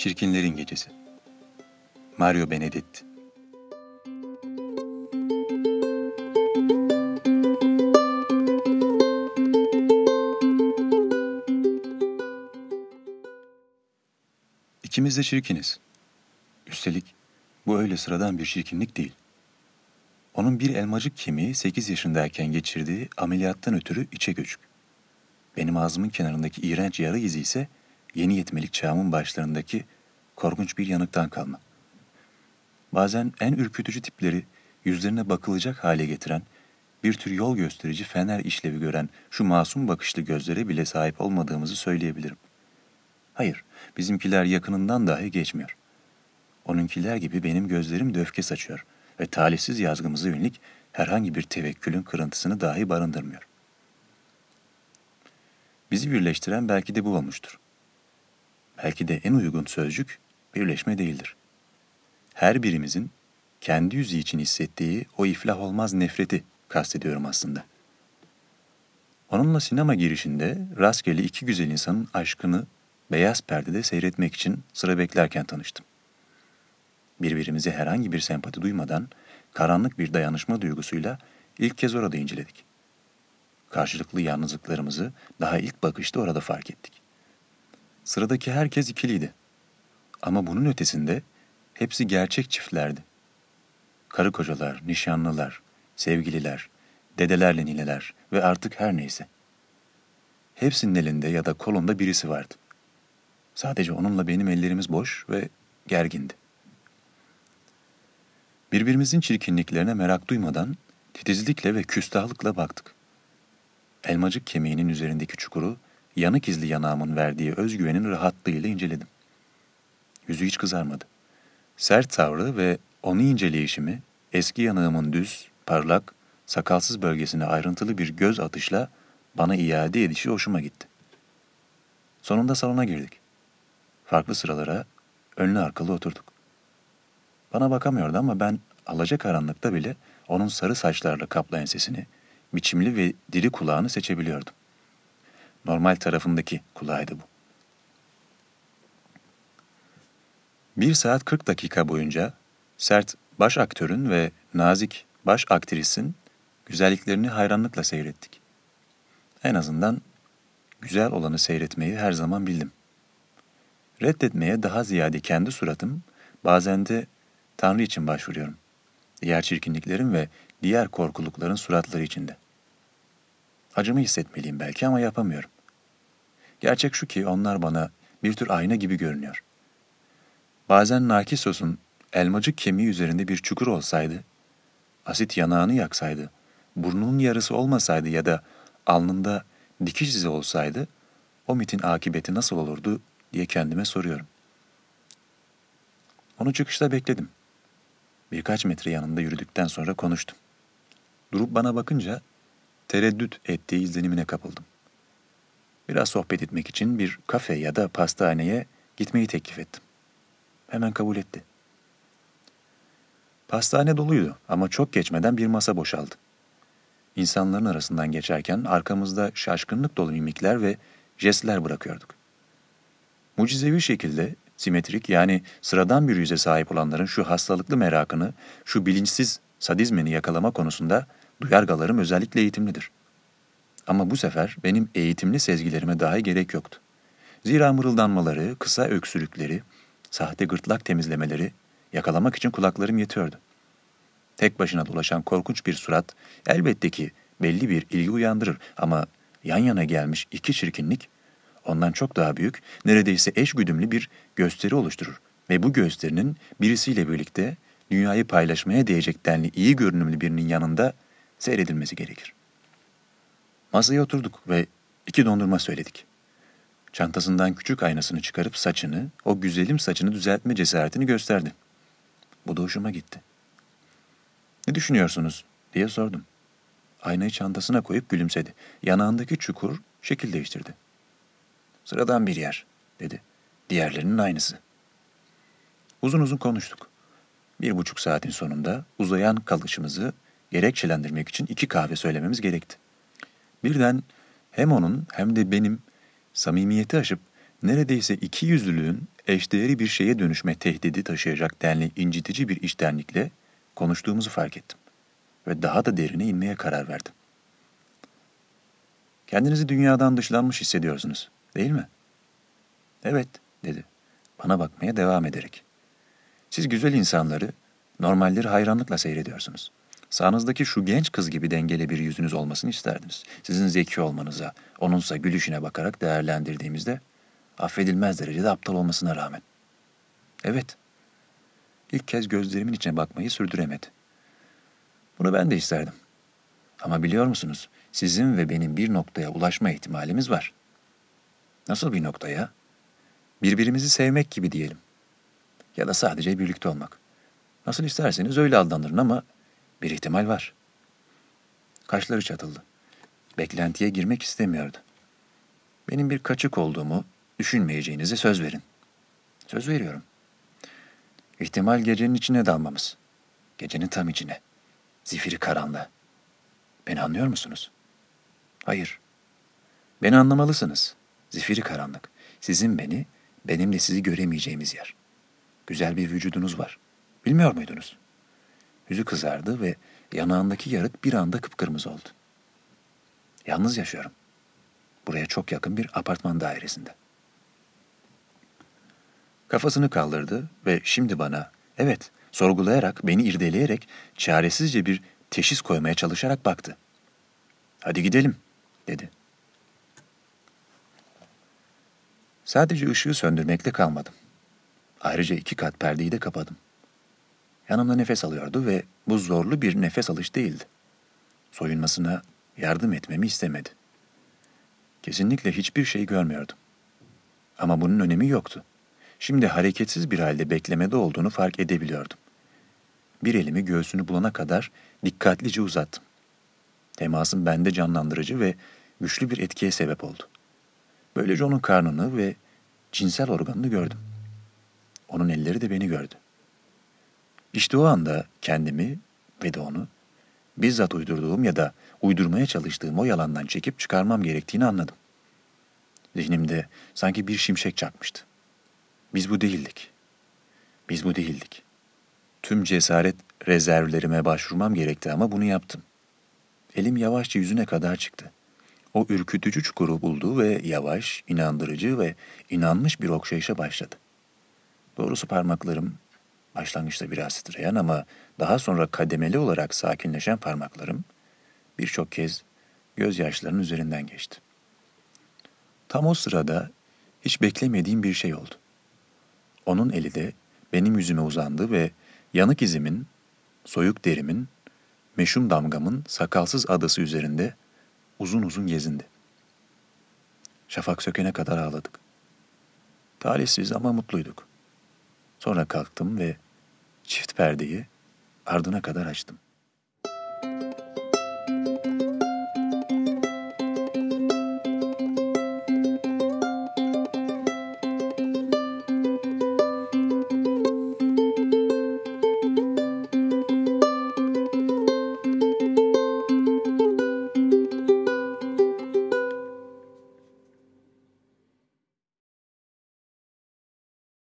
Çirkinlerin Gecesi Mario Benedetti İkimiz de çirkiniz. Üstelik bu öyle sıradan bir çirkinlik değil. Onun bir elmacık kemiği 8 yaşındayken geçirdiği ameliyattan ötürü içe göçük. Benim ağzımın kenarındaki iğrenç yara izi ise yeni yetmelik çağımın başlarındaki korkunç bir yanıktan kalma. Bazen en ürkütücü tipleri yüzlerine bakılacak hale getiren, bir tür yol gösterici fener işlevi gören şu masum bakışlı gözlere bile sahip olmadığımızı söyleyebilirim. Hayır, bizimkiler yakınından dahi geçmiyor. Onunkiler gibi benim gözlerim de öfke saçıyor ve talihsiz yazgımızı yönelik herhangi bir tevekkülün kırıntısını dahi barındırmıyor. Bizi birleştiren belki de bu olmuştur. Belki de en uygun sözcük birleşme değildir. Her birimizin kendi yüzü için hissettiği o iflah olmaz nefreti kastediyorum aslında. Onunla sinema girişinde rastgele iki güzel insanın aşkını beyaz perdede seyretmek için sıra beklerken tanıştım. Birbirimize herhangi bir sempati duymadan karanlık bir dayanışma duygusuyla ilk kez orada inceledik. Karşılıklı yalnızlıklarımızı daha ilk bakışta orada fark ettik. Sıradaki herkes ikiliydi. Ama bunun ötesinde hepsi gerçek çiftlerdi. Karı kocalar, nişanlılar, sevgililer, dedelerle nineler ve artık her neyse. Hepsinin elinde ya da kolunda birisi vardı. Sadece onunla benim ellerimiz boş ve gergindi. Birbirimizin çirkinliklerine merak duymadan titizlikle ve küstahlıkla baktık. Elmacık kemiğinin üzerindeki çukuru yanık izli yanağımın verdiği özgüvenin rahatlığıyla inceledim. Yüzü hiç kızarmadı. Sert tavrı ve onu inceleyişimi eski yanağımın düz, parlak, sakalsız bölgesine ayrıntılı bir göz atışla bana iade edişi hoşuma gitti. Sonunda salona girdik. Farklı sıralara önlü arkalı oturduk. Bana bakamıyordu ama ben alacakaranlıkta bile onun sarı saçlarla kaplı ensesini, biçimli ve diri kulağını seçebiliyordum. Normal tarafındaki kulağıydı bu. Bir saat 40 dakika boyunca sert baş aktörün ve nazik baş aktrisin güzelliklerini hayranlıkla seyrettik. En azından güzel olanı seyretmeyi her zaman bildim. Reddetmeye daha ziyade kendi suratım, bazen de Tanrı için başvuruyorum. Diğer çirkinliklerin ve diğer korkulukların suratları içinde. Acımı hissetmeliyim belki ama yapamıyorum. Gerçek şu ki onlar bana bir tür ayna gibi görünüyor. Bazen Narkissos'un elmacık kemiği üzerinde bir çukur olsaydı, asit yanağını yaksaydı, burnunun yarısı olmasaydı ya da alnında dikiş izi olsaydı, o mitin akıbeti nasıl olurdu diye kendime soruyorum. Onu çıkışta bekledim. Birkaç metre yanında yürüdükten sonra konuştum. Durup bana bakınca tereddüt ettiği izlenimine kapıldım. Biraz sohbet etmek için bir kafe ya da pastaneye gitmeyi teklif ettim. Hemen kabul etti. Pastane doluydu ama çok geçmeden bir masa boşaldı. İnsanların arasından geçerken arkamızda şaşkınlık dolu mimikler ve jestler bırakıyorduk. Mucizevi şekilde simetrik yani sıradan bir yüze sahip olanların şu hastalıklı merakını, şu bilinçsiz sadizmini yakalama konusunda duyargalarım özellikle eğitimlidir. Ama bu sefer benim eğitimli sezgilerime dahi gerek yoktu. Zira mırıldanmaları, kısa öksürükleri, sahte gırtlak temizlemeleri yakalamak için kulaklarım yetiyordu. Tek başına dolaşan korkunç bir surat elbette ki belli bir ilgi uyandırır ama yan yana gelmiş iki çirkinlik ondan çok daha büyük, neredeyse eş güdümlü bir gösteri oluşturur ve bu gösterinin birisiyle birlikte dünyayı paylaşmaya değecek denli iyi görünümlü birinin yanında seyredilmesi gerekir. Masaya oturduk ve iki dondurma söyledik. Çantasından küçük aynasını çıkarıp saçını, o güzelim saçını düzeltme cesaretini gösterdi. Bu da hoşuma gitti. Ne düşünüyorsunuz diye sordum. Aynayı çantasına koyup gülümsedi. Yanağındaki çukur şekil değiştirdi. Sıradan bir yer dedi. Diğerlerinin aynısı. Uzun uzun konuştuk. Bir buçuk saatin sonunda uzayan kalışımızı gerekçelendirmek için iki kahve söylememiz gerekti. Birden hem onun hem de benim samimiyeti aşıp neredeyse iki yüzlülüğün eşdeğeri bir şeye dönüşme tehdidi taşıyacak denli incitici bir iştenlikle konuştuğumuzu fark ettim. Ve daha da derine inmeye karar verdim. Kendinizi dünyadan dışlanmış hissediyorsunuz, değil mi? Evet, dedi. Bana bakmaya devam ederek. Siz güzel insanları, normalleri hayranlıkla seyrediyorsunuz. Sağınızdaki şu genç kız gibi dengeli bir yüzünüz olmasını isterdiniz. Sizin zeki olmanıza, onunsa gülüşüne bakarak değerlendirdiğimizde affedilmez derecede aptal olmasına rağmen. Evet, ilk kez gözlerimin içine bakmayı sürdüremedi. Bunu ben de isterdim. Ama biliyor musunuz, sizin ve benim bir noktaya ulaşma ihtimalimiz var. Nasıl bir noktaya? Birbirimizi sevmek gibi diyelim. Ya da sadece birlikte olmak. Nasıl isterseniz öyle adlandırın ama bir ihtimal var. Kaşları çatıldı. Beklentiye girmek istemiyordu. Benim bir kaçık olduğumu düşünmeyeceğinize söz verin. Söz veriyorum. İhtimal gecenin içine dalmamız. Gecenin tam içine. Zifiri karanlığı. Beni anlıyor musunuz? Hayır. Beni anlamalısınız. Zifiri karanlık. Sizin beni, benim de sizi göremeyeceğimiz yer. Güzel bir vücudunuz var. Bilmiyor muydunuz? Yüzü kızardı ve yanağındaki yarık bir anda kıpkırmızı oldu. Yalnız yaşıyorum. Buraya çok yakın bir apartman dairesinde. Kafasını kaldırdı ve şimdi bana, evet, sorgulayarak, beni irdeleyerek, çaresizce bir teşhis koymaya çalışarak baktı. Hadi gidelim, dedi. Sadece ışığı söndürmekle kalmadım. Ayrıca iki kat perdeyi de kapadım. Yanımda nefes alıyordu ve bu zorlu bir nefes alış değildi. Soyunmasına yardım etmemi istemedi. Kesinlikle hiçbir şey görmüyordum. Ama bunun önemi yoktu. Şimdi hareketsiz bir halde beklemede olduğunu fark edebiliyordum. Bir elimi göğsünü bulana kadar dikkatlice uzattım. Temasım bende canlandırıcı ve güçlü bir etkiye sebep oldu. Böylece onun karnını ve cinsel organını gördüm. Onun elleri de beni gördü. İşte o anda kendimi ve de onu bizzat uydurduğum ya da uydurmaya çalıştığım o yalandan çekip çıkarmam gerektiğini anladım. Zihnimde sanki bir şimşek çakmıştı. Biz bu değildik. Biz bu değildik. Tüm cesaret rezervlerime başvurmam gerekti ama bunu yaptım. Elim yavaşça yüzüne kadar çıktı. O ürkütücü çukuru buldu ve yavaş, inandırıcı ve inanmış bir okşayışa başladı. Doğrusu parmaklarım başlangıçta biraz titreyen ama daha sonra kademeli olarak sakinleşen parmaklarım birçok kez gözyaşlarının üzerinden geçti. Tam o sırada hiç beklemediğim bir şey oldu. Onun eli de benim yüzüme uzandı ve yanık izimin, soyuk derimin, meşhum damgamın sakalsız adası üzerinde uzun uzun gezindi. Şafak sökene kadar ağladık. Talihsiz ama mutluyduk. Sonra kalktım ve çift perdeyi ardına kadar açtım.